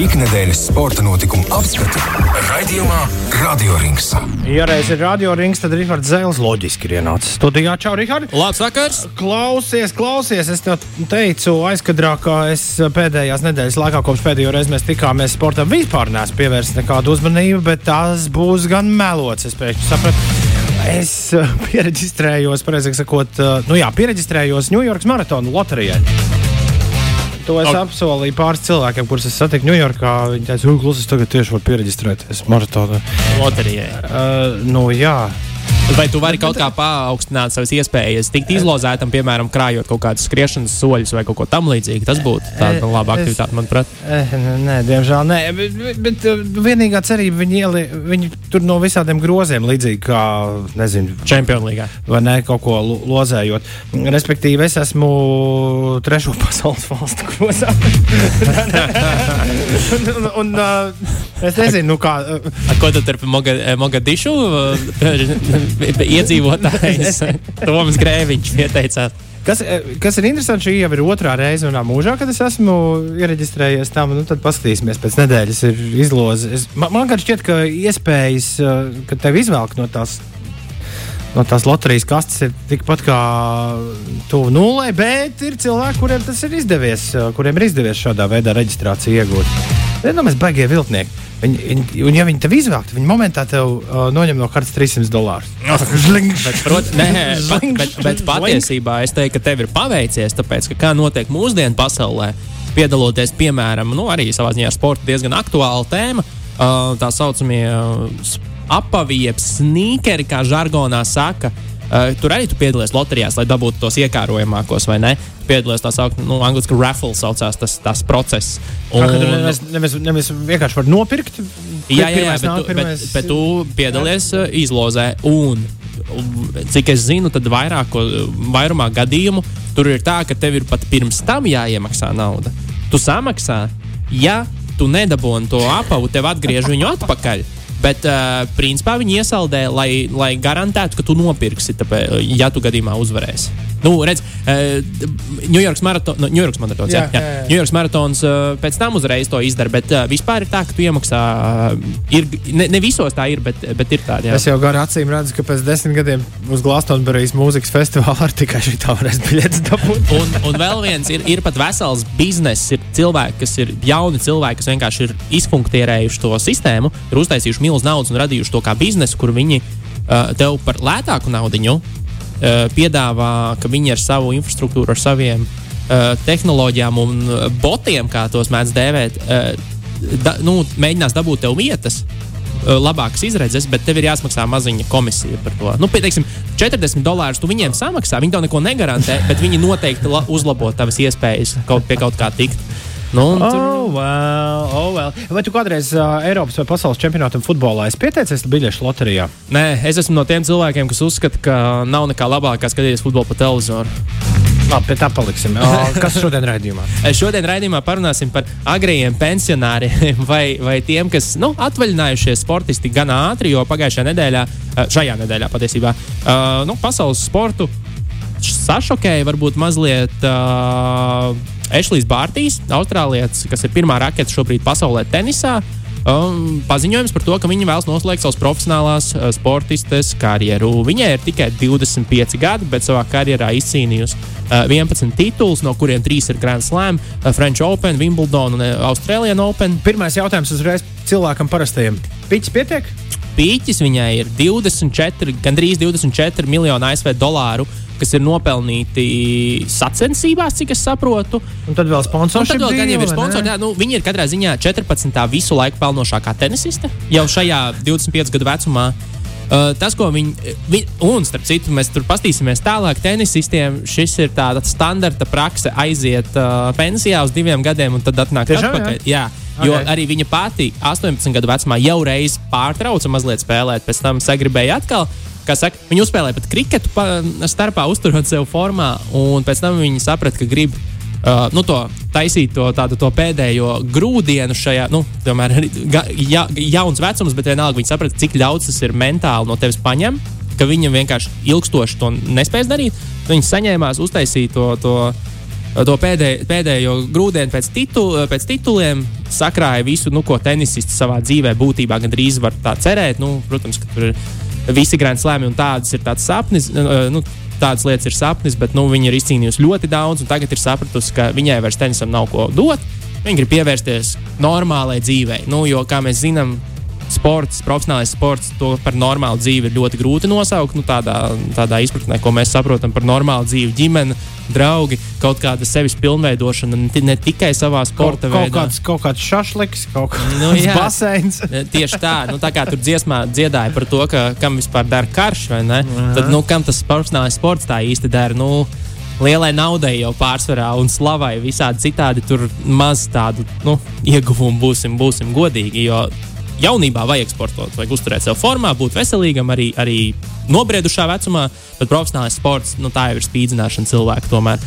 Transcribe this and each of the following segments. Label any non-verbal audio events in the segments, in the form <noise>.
Ikdienas sporta notikumu apskatu raidījumā Radio Rings. Ja reiz ir radio rings, tad Rihards Zēls loģiski ir ienācis studijā. Čau, Rihard! Labs vakars! Klausies, klausies! Es tev teicu, aizkadrā, ka es pēdējās nedēļas laikā, kopš pēdējo reizi mēs tikāmies sportam, vispār neesmu pievērsis nekādu uzmanību, bet tas būs gan melots. Es pēkšņi sapratu. Es uh, pieregistrējos, pareizāk sakot, uh, nu jā, pieregistrējos Ņujorkas maratona loterijai. To es apsolīju pāris cilvēkiem, kurus es satiku Ņujorkā. Viņi teica, ka es tagad tieši varu pieregistrēties maratonā. Loterijai. Uh, nu, jā. Vai tu vari kaut kā paaugstināt savas iespējas, tikt izlozētam, piemēram, krājot kaut kādus skriešanas soļus vai kaut ko tamlīdzīgu? Tas būtu tāda laba aktivitāte, manuprāt. Eh, nē, diemžēl nē. Bet, bet, uh, vienīgā cerība viņi, ieli, viņi tur no visādiem groziem, līdzīgi kā, Čempionu līgā. vai ne, kaut ko lo- lozējot. Respektīvi, es esmu trešo pasaules valstu grozā. <laughs> un, un, uh, es nezinu, nu kā. Uh, Ar ko tur Moga, Mogadišu eh, <laughs> iedzīvotājs Toms Grēviņš pieteicās? Kas, eh, kas ir interesanti, šī jau ir otrā reize manā mūžā, kad es esmu iereģistrējies tam. Nu, tad paskatīsimies, pēc nedēļas ir izloze. Es, man man šķiet, ka iespējas, eh, ka tev izvelk no tās. No tās loterijas kastes ir tikpat kā tuvu nulē, bet ir cilvēki, kuriem tas ir izdevies, eh, kuriem ir izdevies šādā veidā reģistrāciju iegūt. Vienā baigie viltnieki. Viņi, viņi, un, ja viņi tev izvēlētu, viņi momentā tev uh, noņem no kartes 300 dolārus. Bet, prot, nē, pat, bet, bet patiesībā es teiktu, ka tev ir paveicies, tāpēc, ka kā notiek mūsdienu pasaulē, piedaloties, piemēram, nu, arī savā ziņā sporta diezgan aktuāla tēma, uh, tā saucamie uh, apavi, jeb sneakeri, kā žargonā saka. Uh, tur arī tu piedalies loterijās, lai dabūtu tos iekārojamākos, vai ne? Tu piedalies tā saucamā, nu, angļuiski raffle saucās tas, tas process. Un, nevis, nevis, nevis vienkārši var nopirkt. Jā, jā, jā bet, nāk, tu, bet, pirmais- bet tu piedalies uh, izlozē. Un, cik es zinu, tad vairāko, vairumā gadījumu tur ir tā, ka tev ir pat pirms tam jāiemaksā nauda. Tu samaksā, ja tu nedabūni to apavu, tev atgriež viņu atpakaļ. Bet, uh, principā, viņi iesaldē, lai, lai garantētu, ka tu nopirksi, tāpēc, ja tu gadījumā uzvarēsi. Nu, redz, Ņujorkas maratons, no, New York's maratons, jā, Jā, jā, jā, maratons uh, pēc tam uzreiz to izdara, bet uh, vispār ir tā, ka tu iemaksā. Uh, ir, ne, ne visos tā ir, bet, bet ir tāda. jā. Es jau garā acīm redzu, ka pēc desmit gadiem uz Glastonburgas mūzikas festivāla ar tikai šī tā varēs biļetes dabūt. Un, un vēl viens ir, ir pat vesels bizness. Ir cilvēki, kas ir jauni cilvēki, kas vienkārši ir izfunktierējuši to sistēmu, ir uztaisījuši milzu naudas un radījuši to kā biznesu, kur viņi uh, tev par lētāku naudu uh, piedāvā, ka viņi ar savu infrastruktūru, ar saviem uh, tehnoloģijām un uh, botiem, kā tos mēdz dēvēt, uh, da, nu, mēģinās dabūt tev vietas. uh, Labākas izredzes, bet tev ir jāsmaksā maziņa komisija par to. Nu, pieteiksim, 40 dolārus tu viņiem samaksā. Viņi tev neko negarantē, bet viņi noteikti la- uzlabo tavas iespējas kaut pie kaut kā tikt. Nu, un tur, Oh, well, oh, well. Vai tu kādreiz uh, Eiropas vai pasaules čempionātam futbolā esi pieteicies biļešu loterijā? Nē, es esmu no tiem cilvēkiem, kas uzskata, ka nav nekā labākā skatīties futbolu pa televizoru. Labi, pie tā paliksim. Uh, <laughs> kas šodien raidījumā? Šodien raidījumā parunāsim par agrējiem pensionāriem <laughs> vai, vai tiem, kas nu, atvaļinājušies sportisti gan ātri, jo pagājušajā nedēļā, šajā nedēļā patiesībā, uh, nu, pasaules sportu sašokēja varbūt mazliet uh, Ešlijs Bārtīs, austrālietis, kas ir pirmā raketa šobrīd pasaulē tenisā. Um, paziņojums par to, ka viņa vēlas noslēgt savas profesionālās uh, sportistes karjeru. Viņai ir tikai 25 gadi, bet savā karjerā izcīnījusi uh, 11 titulus, no kuriem 3 ir Grand Slam, uh, French Open, Wimbledon un uh, Australian Open. Pirmais jautājums uzreiz cilvēkam parastajam. Piķis pietiek? Pīķis viņai ir 24, gandrīz 24 miljoni ASV dolāru, kas ir nopelnīti sacensībās, cik es saprotu. Un tad vēl Un sponsors. tad vēl gan jau ir sponsori. Jā, Nu, viņa ir katrā ziņā 14. visu laiku pelnošākā tenisiste jau šajā 25 gadu vecumā. Uh, tas, ko viņi, viņi, un starp citu, mēs tur paskatīsimies tālāk, tenisistiem šis ir tāda standarta prakse aiziet uh, pensijā uz diviem gadiem un tad atnākt atpakaļ. Jā. Jo Ok. arī viņa pati 18 gadu vecumā jau reiz pārtrauca mazliet spēlēt, pēc tam sagribēja atkal. Kā saka, viņi uzspēlēja pat kriketu pa, starpā, uzturot sevi formā, un pēc tam viņi saprata, ka grib uh, nu, to taisīt to, tādu, to pēdējo grūdienu šajā, nu, tomēr ga, ja, jauns vecums, bet vienalga viņi saprata, cik daudz tas ir mentāli no tevis paņem, ka viņi vienkārši ilgstoši to nespēs darīt. Viņi saņēmās uztaisīt to. to to pēdējo, pēdējo grūdienu pēc, titu, pēc tituliem, sakrāja visu, nu, ko tenisists savā dzīvē būtībā gandrīz var tā cerēt. Nu, protams, ka tur ir visi Grand Slami un tādas ir tāds sapnis. Nu, Tādas lietas ir sapnis, bet nu, viņa ir izcīnījusi ļoti daudz, un tagad ir sapratusi, ka viņai vairs tenisam nav ko dot. Viņa grib pievērsties normālai dzīvei. Nu, jo, kā mēs zinām, sports, profesionālais sports, to par normālu dzīvi ir ļoti grūti nosaukt. Nu, tādā, tādā izpratnē, ko mēs saprotam par normālu dzīvi, ģimene, draugi, kaut kāda sevis pilnveidošana, ne, tikai savā sporta kaut, kaut veidā. kāds, kaut kāds šašliks, kaut kāds Nu, jā. baseins. Tieši tā, nu, tā kā tur dziesmā dziedāja par to, ka, kam vispār dara karš, vai ne? Tad, nu, kam tas profesionālais sports tā īsti dara? Nu, Lielai naudai jau pārsvarā un slavai visādi citādi tur maz tādu nu, ieguvumu būsim, būsim godīgi. Jo jaunībā vajag sportot, vajag uzturēt sevi formā, būt veselīgam arī, arī nobriedušā vecumā, bet profesionālais sports, nu, tā jau ir spīdzināšana cilvēku tomēr.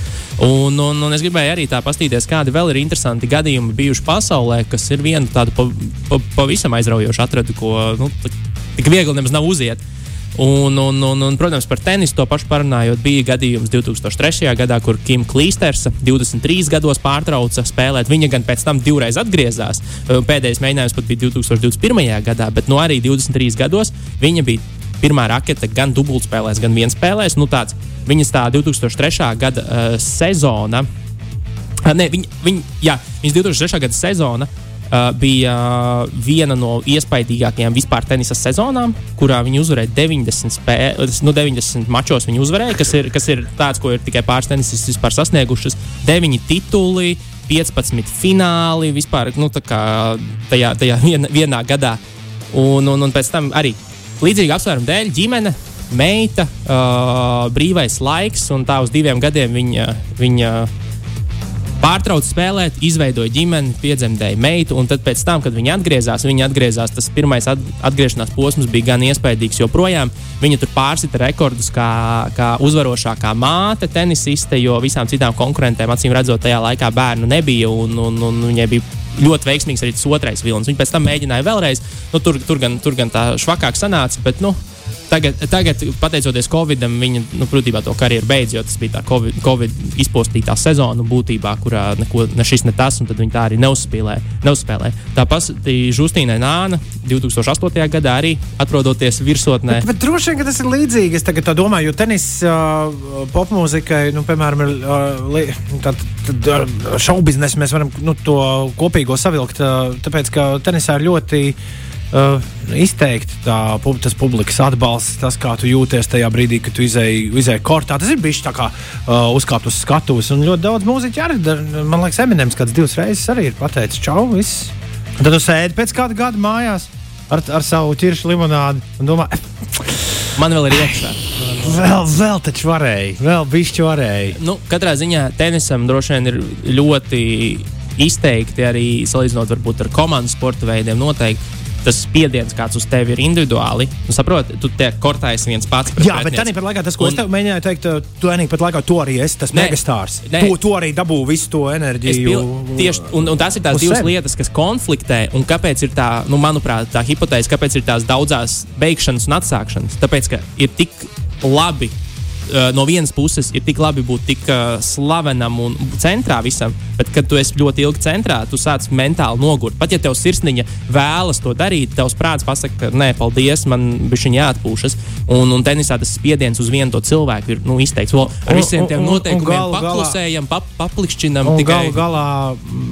Un, un, un es gribēju arī tā paskatīties, kādi vēl ir interesanti gadījumi bijuši pasaulē, kas ir viena tāda pa, pa, pavisam aizraujoša atradu, ko nu, tik viegli nemaz nav uziet. Un, un, un, un, protams, par tenisu to pašu parunājot, bija gadījums 2003. gadā, kur Kim Klīsters 23 gados pārtrauca spēlēt. Viņa gan pēc tam divreiz atgriezās. Pēdējais mēģinājums pat bija 2021. gadā, bet nu, arī 23 gados viņa bija pirmā rakete gan dubultspēlēs, gan vienspēlēs. Nu, tāds, viņas tā 2003. gada uh, sezona. Ne, viņa, viņa, jā, viņas 2003. gada sezona bija uh, viena no iespaidīgākajām vispār tenisa sezonām, kurā viņi uzvarēja 90, spēles, nu, 90 mačos. Viņi uzvarēja, kas ir, kas ir tāds, ko ir tikai pāris tenisisti vispār sasniegušas. 9 tituli, 15 fināli vispār nu, tajā, tajā vienā, vienā gadā. Un, un, un pēc tam arī līdzīga apsvēruma dēļ ģimene. Meita, uh, brīvais laiks, un tā uz diviem gadiem viņa, viņa pārtrauca spēlēt, izveidoja ģimeni, piedzemdēja meitu, un tad, tam, kad viņa atgriezās, viņa atgriezās, tas pirmais atgriešanās posms bija gan iespaidīgs, joprojām viņa tur pārsita rekordus kā, kā uzvarošākā māte, tenisiste, jo visām citām konkurentēm, acīm redzot, tajā laikā bērnu nebija, un, un, un viņai bija ļoti veiksmīgs arī tas otrais vilnis. Viņa pēc tam mēģināja vēlreiz, nu, tur, tur, gan, tur gan tā švakāk sanāca, bet, nu, Tagad, tagad, pateicoties Covidam, viņa nu, būtībā to karjeru beidz, jo tas bija tā Covid, COVID izpostītā sezona, būtībā, kurā neko, ne šis, ne tas, un viņa tā arī neuzspēlē. neuzspēlē. Tāpat Justīnai Nāna 2008. gadā arī atrodoties virsotnē. Bet, bet droši vien tas ir līdzīgi. Es tagad domāju, jo tenis uh, popmūzikai, nu, piemēram, ir uh, šaubiznes, mēs varam nu, to kopīgo savilkt, uh, tāpēc ka tenisā ir ļoti uh, izteikti tā, tas publikas atbalsts, tas, kā tu jūties tajā brīdī, kad tu izēji, kortā. Tas ir bijis tā kā uh, uzkāpt uz skatuves, un ļoti daudz mūziķu arī. Man liekas, Eminems kāds divas reizes arī ir pateicis, čau, viss. Un tad tu sēdi pēc kāda gada mājās ar, ar savu ķiršu limonādi un domā, man vēl ir iekšā. Vēl, vēl taču varēja, vēl bišķi varēja. Nu, katrā ziņā tenisam droši vien ir ļoti izteikti arī salīdzinot varbūt ar komandas sporta veidiem. Noteikti tas spiediens, kāds uz tevi ir individuāli. Nu, saproti, tu tiek kortājis viens pats. Jā, bet tā pat laikā tas, ko un, es tev mēģināju teikt, tu arī pat laikā to arī esi tas ne, megastārs. Ne, tu, tu arī dabū visu to enerģiju. Pil, tieši, un, un tas ir tās divas sevi. lietas, kas konfliktē. Un kāpēc ir tā, nu, manuprāt, tā hipotēze, kāpēc ir tās daudzās beigšanas un atsākšanas? Tāpēc, ka ir tik labi no vienas puses ir tik labi būt tik uh, slavenam un centrā visam, bet, kad tu esi ļoti ilgi centrā, tu sāc mentāli nogurt. Pat ja tev sirsniņa vēlas to darīt, tavs prāts pasaka, ka nē, paldies, man bija viņa jāatpūšas. Un, un tenisā tas spiediens uz vienu to cilvēku ir nu, izteikts. Vēl ar visiem tiem noteikumiem paklusējam, pap, paplikšķinam. Tikai... Galu galā,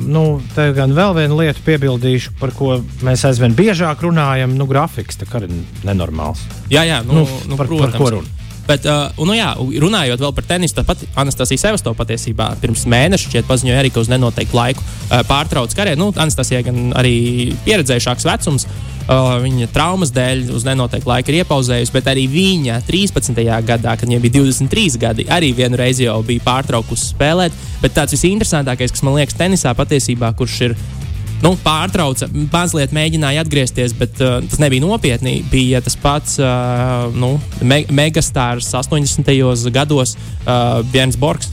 nu, te gan vēl vienu lietu piebildīšu, par ko mēs aizvien biežāk runājam, nu, grafiks, tā kā ir nenormāls. Jā, jā, nu, nu, nu, par, protams. Par ko runa? Bet, uh, nu, jā, runājot vēl par tenisu, tāpat Anastasija Sevasto patiesībā pirms mēneša šķiet paziņoja arī, ka uz nenoteiktu laiku uh, pārtrauc karjeru. Nu, Anastasija gan arī pieredzējušāks vecums. Uh, viņa traumas dēļ uz nenoteiktu laiku ir iepauzējusi, bet arī viņa 13. gadā, kad viņai bija 23 gadi, arī vienu reizi jau bija pārtraukusi spēlēt. Bet tāds visinteresantākais, kas man liekas tenisā patiesībā, kurš ir nu, pārtrauca, mazliet mēģināja atgriezties, bet uh, tas nebija nopietni. Bija tas pats uh, nu, me megastārs 80. gados, uh, Bjorns Borgs,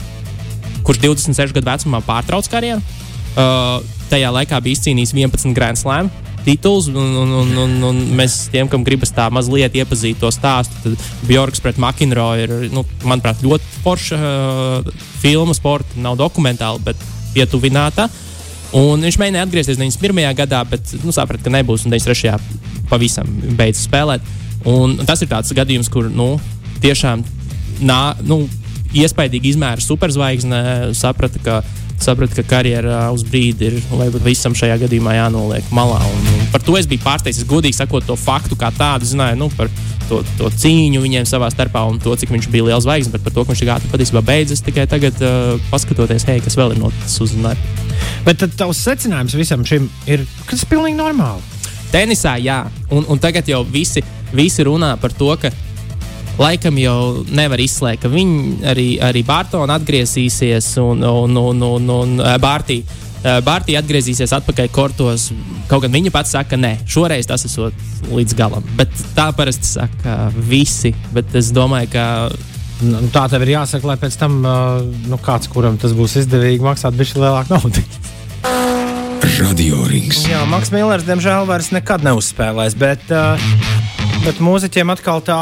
kurš 26 gadu vecumā pārtrauca karjeru. Uh, tajā laikā bija izcīnījis 11 Grand Slam. tituls. Un, un, un, un, un mēs tiem, kam gribas tā mazliet iepazīt to stāstu, tad Bjorks pret McInroy ir, nu, manuprāt, ļoti forša uh, filma, sporta, nav dokumentāla, bet pietuvināta. Un viņš mēģināja atgriezties 91. gadā, bet nu, saprata, ka nebūs. Un 93. pavisam beidza spēlēt. Un, tas ir tāds gadījums, kur nu, tiešām nā, nu, iespaidīgi izmēra superzvaigzne, saprata, ka sapratu, ka karjerā uz brīdi ir varbūt visam šajā gadījumā jānoliek malā. Un, un par to es biju pārsteigts. Godīgi sakot, to faktu kā tādu zināju nu, par to, to cīņu viņiem savā starpā un to, cik viņš bija liels zvaigznes, bet par to, ka viņš gāja patiesībā beidzas tikai tagad, uh, paskatoties, hei, kas vēl ir noticis uzzināts. Bet tad tavs secinājums visam šim ir, ka tas ir pilnīgi normāli. Tenisā, jā, un, un tagad jau visi, visi runā par to, ka laikam jau nevar izslēgt, ka viņi arī, arī Bārtaņa atgriezīsies un, un, un, un, un Bārtī. Bārtī atgriezīsies atpakaļ kortos. Kaut gan viņa pats saka, ka nē, šoreiz tas esot līdz galam. Bet tā parasti saka visi. Bet es domāju, ka Nu, tā tev ir jāsaka, lai pēc tam nu, kāds, kuram tas būs izdevīgi, maksāt bišķi lielāku naudu. <laughs> Radio rings. Jā, Maks Millers, diemžēl, vairs nekad neuzspēlēs, bet, bet mūziķiem atkal tā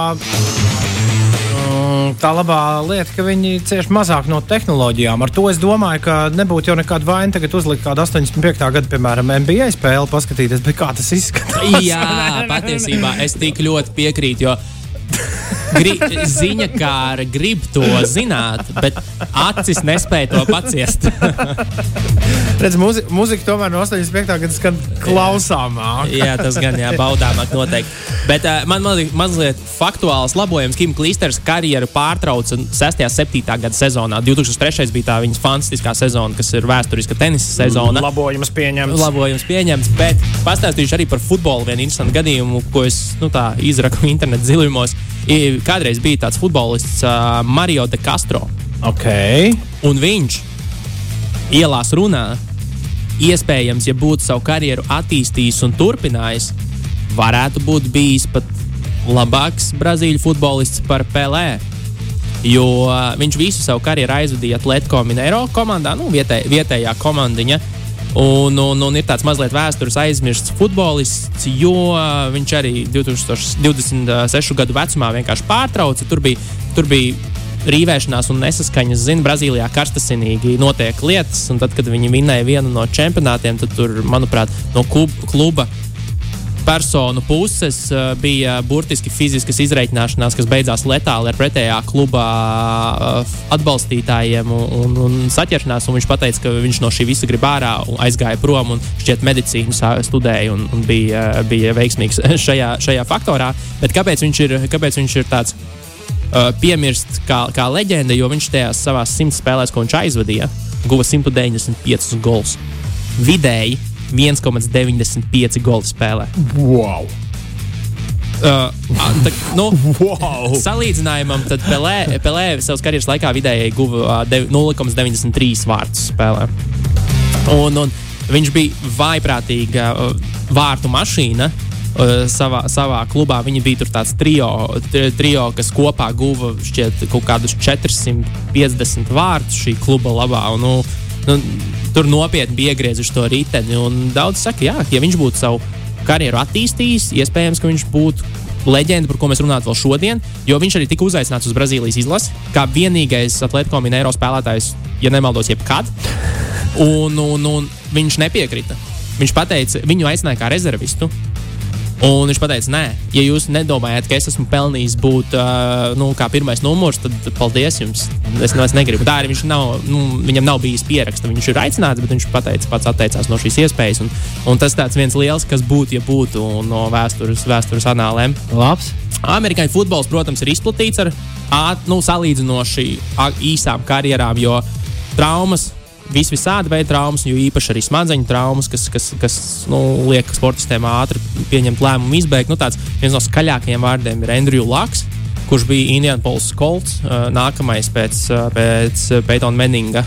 tā labā lieta, ka viņi cieš mazāk no tehnoloģijām. Ar to es domāju, ka nebūtu jau nekāda vaina tagad uzlikt kādu 85. gada, piemēram, NBA spēli, paskatīties, kā tas izskatās. Jā, <laughs> patiesībā es tik ļoti piekrītu, jo Gri, ziņa kāra grib to zināt, bet acis nespēja to paciest. <laughs> Redz, muzi, muzika tomēr no 85. gada skan klausāmāk. jā, tas gan jā, baudāmāk noteikti. Bet uh, man mazliet, mazliet faktuāls labojums. Kim Klīsters karjeru pārtrauca 6. un 7. gada sezonā. 2003. bija tā viņas fantastiskā sezona, kas ir vēsturiska tenisa sezona. Labojums pieņemts. Labojums pieņemts, bet pastāstīšu arī par futbolu vienu interesantu gadījumu, ko es nu, tā, izraku <laughs> internetu dziļumos. Kādreiz bija tāds futbolists uh, Mario de Castro. Okay. Un viņš ielās runā, iespējams, ja būtu savu karjeru attīstījis un turpinājis, varētu būt bijis pat labāks brazīļu futbolists par Pelē. Jo viņš visu savu karjeru aizvadīja Atletico Mineiro komandā, nu, vietē, vietējā komandiņa. Un, un, un ir tāds mazliet vēstures aizmirsts futbolists, jo viņš arī 2026 gadu vecumā vienkārši pārtrauca. Tur bija, tur bija rīvēšanās un nesaskaņas. Zinu, Brazīlijā karstasinīgi notiek lietas, un tad, kad viņi vinēja vienu no čempionātiem, tad tur, manuprāt, no kluba personu puses uh, bija burtiski fiziskas izreikināšanās, kas beidzās letāli ar pretējā kluba uh, atbalstītājiem un, un, saķeršanās. Un viņš teica, ka viņš no šī visa grib ārā un aizgāja prom un šķiet medicīnu studēja un, un bija, bija veiksmīgs <laughs> šajā, šajā faktorā. Bet kāpēc viņš ir, kāpēc viņš ir tāds? Piemirst kā, kā leģenda, jo viņš tajās savās simts spēlēs, ko viņš aizvadīja, guva 195 gols. Vidēji 1,95 golu spēlē. Wow! Uh, tā, nu, wow. Salīdzinājumam, tad Pelē, Pelē savas karjeras laikā vidēji guva uh, 0,93 vārdus spēlē. Un, un viņš bija vaiprātīga uh, vārtu mašīna. Uh, savā, savā klubā viņi bija tāds trio, trio, kas kopā guva šķiet, kaut kādus 450 vārdus šī kluba labā. Un, nu, nu, tur nopietni bija iegriezuši to riteni. Daudz saka, jā, ja viņš būtu savu karjeru attīstījis, iespējams, ka viņš būtu leģenda, par ko mēs runājam vēl šodien, jo viņš arī tika uzaicināts uz Brazīlijas izlasi kā vienīgais Atletico Mineiro spēlētājs, ja nemaldos, jebkad. Un, un, un viņš nepiekrita. Viņš teica, viņu aicināja kā rezervistu. Un viņš teica, nē, ja jūs nedomājat, ka es esmu pelnījis būt uh, nu, pirmais numurs, tad paldies jums. Es, es negribu. Tā arī viņš nav, nu, viņam nav bijis pieraksta. Viņš ir aicināts, bet viņš pateica, pats atteicās no šīs iespējas. Un, un tas tāds viens liels, kas būtu, ja būtu no vēstures, vēstures anālēm. Labs. Amerikāņu futbols, protams, ir izplatīts ar nu, salīdzinoši īsām karjerām, jo traumas vis visādi veidi traumas, jo īpaši arī smadzeņu traumas, kas, kas, kas nu, liek sportistiem ātri pieņemt lēmumu, izbeigt. Nu, tāds, viens no skaļākajiem vārdiem ir Andrew Laks, kurš bija Indianapolis Colts, nākamais pēc, pēc Peytona Meninga.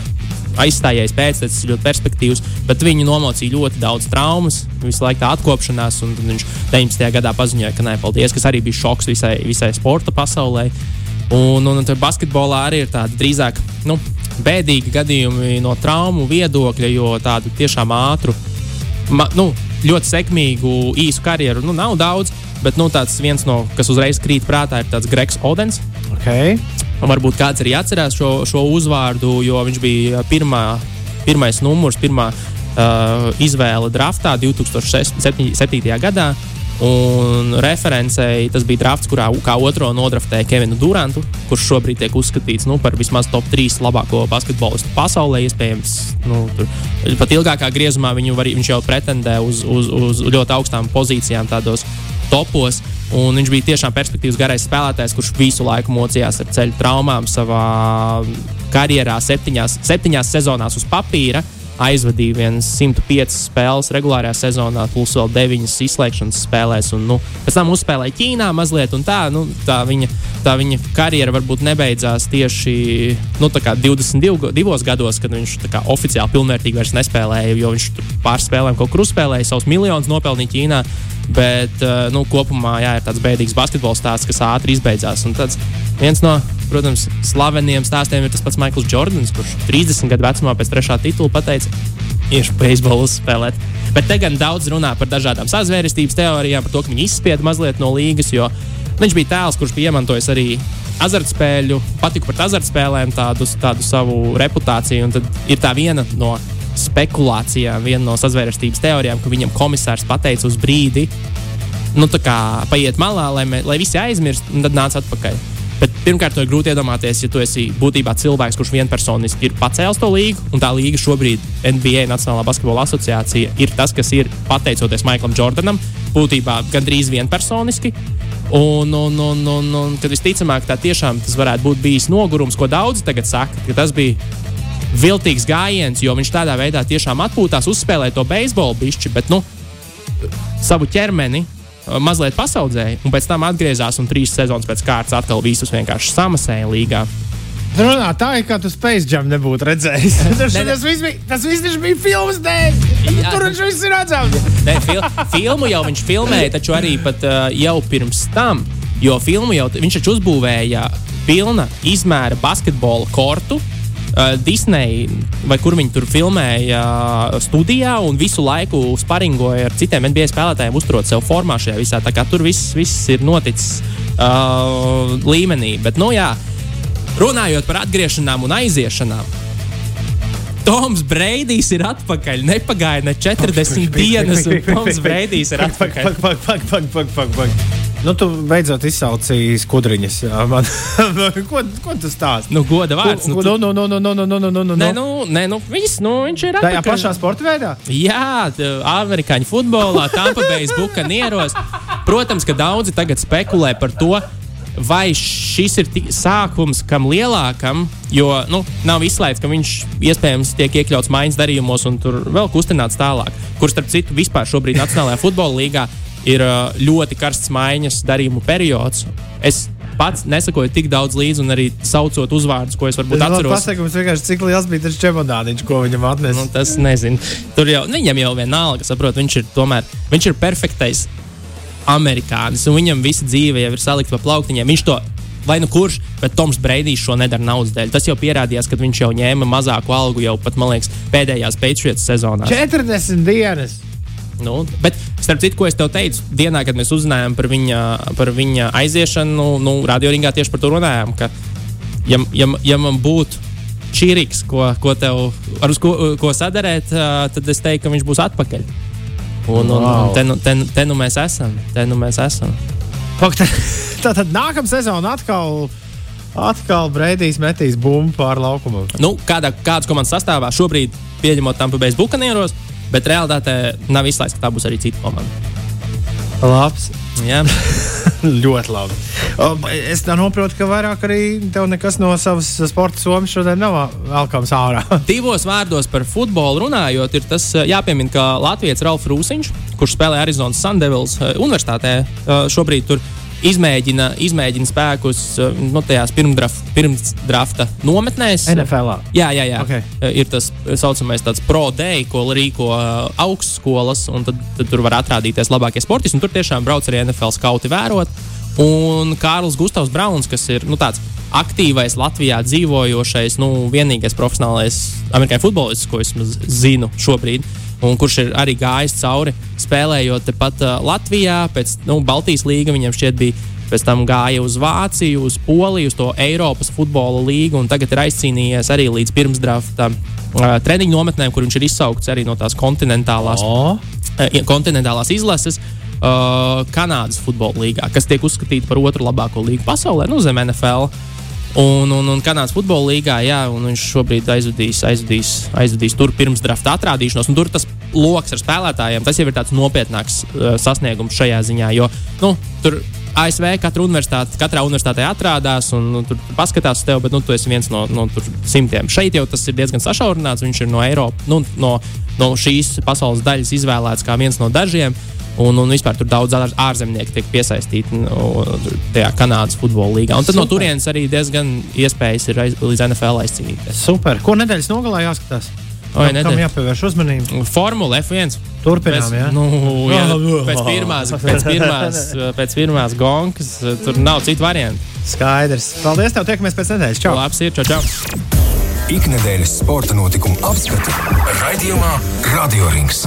Aizstājējis pēctecis ļoti perspektīvs, bet viņu nomocīja ļoti daudz traumas, visu laiku tā atkopšanās. Viņš 19. gadā paziņoja, ka nē, paldies, kas arī bija šoks visai, visai sporta pasaulē. Un, un, un basketbolā arī ir tāda drīzāk nu, bēdīgi gadījumi no traumu viedokļa, jo tādu tiešām ātru, ma, nu, ļoti sekmīgu, īsu karjeru. Nu, nav daudz, bet nu, tāds viens no, kas uzreiz krīt prātā, ir tāds Gregs Odens. Okay. Un varbūt kāds arī atcerās šo, šo uzvārdu, jo viņš bija pirmā, pirmais numurs, pirmā uh, izvēle draftā 2007. gadā. Un referencei tas bija drafts, kurā kā otro nodraftēja Kevinu Durantu, kurš šobrīd tiek uzskatīts nu, par vismaz top 3 labāko basketbolistu pasaulē. Iespējams, nu, tur, pat ilgākā griezumā var, viņš jau pretendē uz, uz, uz ļoti augstām pozīcijām, tādos topos. Un viņš bija tiešām perspektīvas garais spēlētājs, kurš visu laiku mocījās ar ceļu traumām savā karjerā, septiņās, septiņās sezonās uz papīra aizvadīja vienas 105 spēles regulārajā sezonā, plus vēl 9 izslēgšanas spēlēs. Un, nu, pēc tam uzspēlēja Ķīnā mazliet, un tā, nu, tā, viņa, tā viņa karjera varbūt nebeidzās tieši nu, 22 gados, kad viņš kā, oficiāli pilnvērtīgi nespēlēja, jo viņš pāris spēlēm kaut kur uzspēlēja, savus miljonus nopelnīja Ķīnā. Bet uh, nu, kopumā jā, ir tāds bēdīgs basketbola stāsts, kas ātri izbeidzās. Un tāds viens no, protams, slaveniem stāstiem ir tas pats Maikls Jordans, kurš 30 gadu vecumā pēc trešā titula pateica, iešu beisbolu uzspēlēt. Bet te gan daudz runā par dažādām sazvērestības teorijām, par to, ka viņi izspieda mazliet no līgas, jo viņš bija tēls, kurš bija iemantojis arī azartspēļu, patika par azartspēlēm, tādu, tādu savu reputāciju. Un tad ir tā viena no spekulācijām, viena no sazvērestības teorijām, ka viņam komisārs pateica uz brīdi, nu, tā kā paiet malā, lai, me, lai visi aizmirst, un tad nāc atpakaļ. Bet pirmkārt, to ir grūti iedomāties, ja tu esi būtībā cilvēks, kurš vienpersoniski ir pacēlis to līgu, un tā līga šobrīd, NBA Nacionālā basketbola asociācija, ir tas, kas ir pateicoties Maiklam Jordanam, būtībā gandrīz vienpersoniski. Un, un, un, un, un kad visticamāk, tā tiešām tas varētu būt bijis nogurums, ko daudzi tagad saka, ka tas bija viltīgs gājiens, jo viņš tādā veidā tiešām atpūtās, uzspēlēja to beisbolu bišķi, bet nu, savu ķermeni mazliet pasaudzēja, un pēc tam atgriezās un trīs sezonas pēc kārtas atkal visus vienkārši samasēja līgā. Runā, tā ir kā tu Space Jam nebūtu redzējis. <laughs> tas, ne, tas viss bija, tas viss bija filmas dēļ. Jā. Tur viņš viss ir redzams. Ne, fil filmu jau viņš filmēja, taču arī pat, uh, jau pirms tam, jo filmu jau viņš taču uzbūvēja pilna izmēra basketbola kortu. Uh, Disney, vai kur viņi tur filmēja uh, studijā, un visu laiku sparingoja ar citiem NBA spēlētājiem, uzturot sev formā šajā visā. Tā kā tur viss, viss ir noticis uh, līmenī. Bet, nu, jā, runājot par atgriešanām un aiziešanām, Toms Breidijs ir atpakaļ. Nepagāja ne 40 <laughs> dienas, un Toms Breidijs ir atpakaļ. Pak, pak, pak, pak, pak, pak, pak. Nu, tu beidzot izsaucīji skudriņas. Man. <laughs> ko, ko tu stāsti? Nu, goda vārds. Nu, nu, nu, nu, nu, nu, nu, nu, nu, nu. Nē, nu, nē, nu, viss, nu, viņš ir Tajā atpakaļ. pašā sporta veidā? Jā, amerikāņu futbolā, Tampa Bay buļbuļsaktas. Protams, ka daudzi tagad spekulē par to, vai šis ir sākums kam lielākam, jo nu, nav izslēgts, ka viņš iespējams tiek iekļauts maiņas darījumos un tur vēl kustināts tālāk. Kur starp citu, vispār šobrīd Nacionālajā futbola līgā ir ā, ļoti karsts maiņas darījumu periods. Es pats nesakoju tik daudz līdzi, un arī saucot uzvārdus, ko es varbūt atceros. Pasakums vienkārši, cik liels bija tas čemodāniņš, ko viņam atnesa. Nu, tas nezinu. Tur jau viņam jau vienalga, saprot, viņš ir tomēr viņš ir perfektais amerikānis, un viņam visa dzīve jau ir salikta pa plauktiņiem. Viņš to vai nu kurš, bet Toms Breidijs šo nedara naudas dēļ. Tas jau pierādījās, kad viņš jau ņēma mazāku algu jau pat, man liekas, pēdējās Patriots sezonās. 40 dienas. Nu, bet, starp citu, ko es tev teicu, dienā, kad mēs uzzinājām par viņa, par viņa aiziešanu, nu, radioringā tieši par to runājām. Ka, ja, ja, ja man būtu čīrīgs, ko, ko tev ar uz ko, ko sadarēt, tad es teiktu, ka viņš būs atpakaļ. Un, un, Wow. un te, nu, te, nu- te nu mēs esam. Te nu mēs esam. Pak, tā, tad nākamā sezona atkal. Atkal Breidijs metīs bumbu pāri laukumam. Nu, kādā, kādas komandas sastāvā šobrīd pieņemot Tampa Bay buļbuļsaktas, bet realitātē nav izslēgts, ka tā būs arī cita komanda. Labs. Jā. <laughs> Ļoti labi. Es saprotu, ka vairāk arī tev nekas no savas sporta somas šodien nav velkams ārā. <laughs> Divos vārdos par futbolu runājot, ir tas eh, jāpiemina, ka Latvijas Ralfs Rūsiņš, kurš spēlē Arizonas Sandevils eh, universitātē, eh, šobrīd tur izmēģina, izmēģina spēkus eh, nu, tajās pirmsdrafta nometnēs. NFL. Jā, jā, jā. Ok. Eh, Ir tas tā saucamais tāds pro-day, ko rīko uh, augstskolas, un tad, tad tur var atrādīties labākie sportisti. un Tur tiešām brauc arī NFL skauti vērot. Un Kārlis Gustavs Brauns, kas ir nu, tāds aktīvais Latvijā dzīvojošais, nu, vienīgais profesionālais amerikāņu futbolists, ko es zinu šobrīd. Un kurš ir arī gājis cauri spēlējot tepat uh, Latvijā, pēc nu, Baltijas līga viņam šķiet bija. Pēc tam gāja uz Vāciju, uz Poliju, uz to Eiropas futbola līgu, un tagad ir aizcīnījies arī līdz pirmsdrafta uh, treniņu nometnēm, kur viņš ir izsaukts arī no tās kontinentālās, O, uh, kontinentālās izlases. Uh, Kanādas futbola līgā, kas tiek uzskatīta par otru labāko līgu pasaulē, nu, zem NFL. Un, un, un Kanādas futbola līgā, jā, un viņš šobrīd aizvadīs, aizvadīs, aizvadīs tur pirms drafta atrādīšanos. Tur tas lokus ar spēlētājiem, tas jau ir tāds nopietnāks uh, sasniegums šajā ziņā. Jo nu, tur ASV katra universitāte, katrā universitātē atrādās un nu, tur paskatās uz tevi, bet nu, tu esi viens no, no simtiem. Šeit jau tas ir diezgan sašaurināts. Viņš ir no Eiropas, nu, no, no šīs pasaules daļas izvēlēts kā viens no dažiem. Un, un vispār tur daudz ār- ārzemnieku tiek piesaistīti no, tajā Kanādas futbola līgā. Un tad no Super. turienes arī diezgan iespējas ir aiz, līdz NFL aizcīnīties. super. Ko nedēļas nogalē jāskatās? Oi, Kam- Kam nedēļ- jāpievērš uzmanība? Formula F1. Turpinām, Pēc, jā. nu, jā, pēc pirmās, pēc pirmās, pēc pirmās gonkas eh, tur nav citu variantu. Skaidrs. Paldies, tev tiekamies pēc nedēļas. Čau! Labs ir, čau, čau. Ikdienas sporta notikumu apskati raidījumā Radio Rings.